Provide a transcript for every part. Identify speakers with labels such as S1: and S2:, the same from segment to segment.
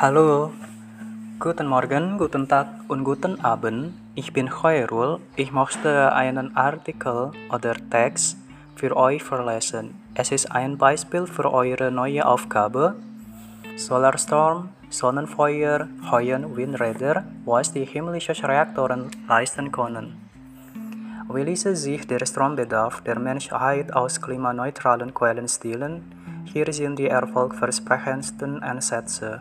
S1: Hallo, guten Morgen, guten Tag und guten Abend. Ich bin Khairul. Ich möchte einen Artikel oder Text für euch vorlesen. Es ist ein Beispiel für eure neue Aufgabe. Solarstorm, Sonnenfeuer, Heulen, Windräder, was die himmlischen Reaktoren leisten können. Wie ließe sich der Strombedarf der Menschheit aus klimaneutralen Quellen stillen? Hier sind die erfolgversprechendsten Ansätze.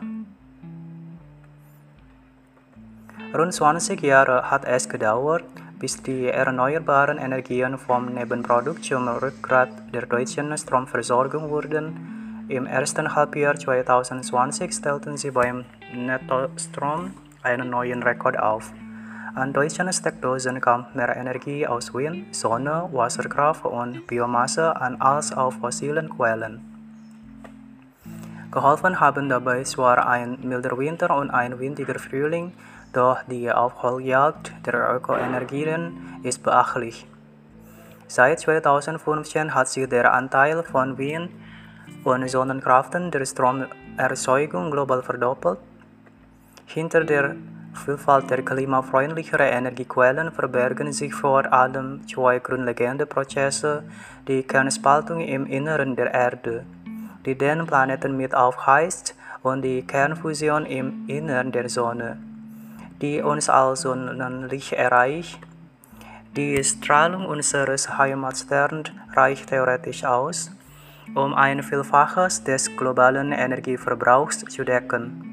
S1: Rund 20 Jahre hat es gedauert, bis die erneuerbaren Energien vom Nebenprodukt zum Rückgrat der deutschen Stromversorgung wurden. Im ersten Halbjahr 2020 stellten sie beim Nettostrom einen neuen Rekord auf. An deutschen Steckdosen kam mehr Energie aus Wind, Sonne, Wasserkraft und Biomasse an als auf fossilen Quellen. Geholfen haben dabei zwar ein milder Winter und ein windiger Frühling, doch die Aufholjagd der Ökoenergien ist beachtlich. Seit 2015 hat sich der Anteil von Wind- und Sonnenkraften der Stromerzeugung global verdoppelt. Hinter der Vielfalt der klimafreundlicheren Energiequellen verbergen sich vor allem zwei grundlegende Prozesse, die Kernspaltung im Inneren der Erde, die den Planeten mit aufheizt, und die Kernfusion im Innern der Sonne die uns als Sonnenlicht erreicht. Die Strahlung unseres Heimatsterns reicht theoretisch aus, um ein Vielfaches des globalen Energieverbrauchs zu decken.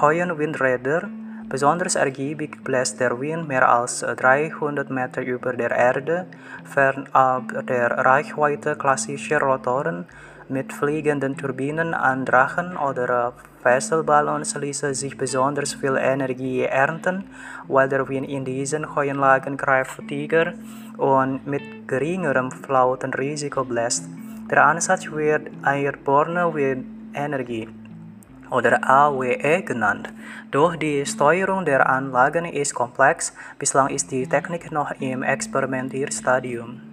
S1: Heuen Windräder, besonders ergiebig bläst der Wind mehr als 300 Meter über der Erde, fernab der Reichweite klassischer Rotoren mit fliegenden Turbinen an Drachen oder Fesselballons ließe sich besonders viel Energie ernten, weil der Wind in diesen Heuanlagen kräftiger und mit geringerem Flautenrisiko bläst. Der Ansatz wird Airborne Windenergie oder AWE genannt. Doch die Steuerung der Anlagen ist komplex. Bislang ist die Technik noch im Experimentierstadium.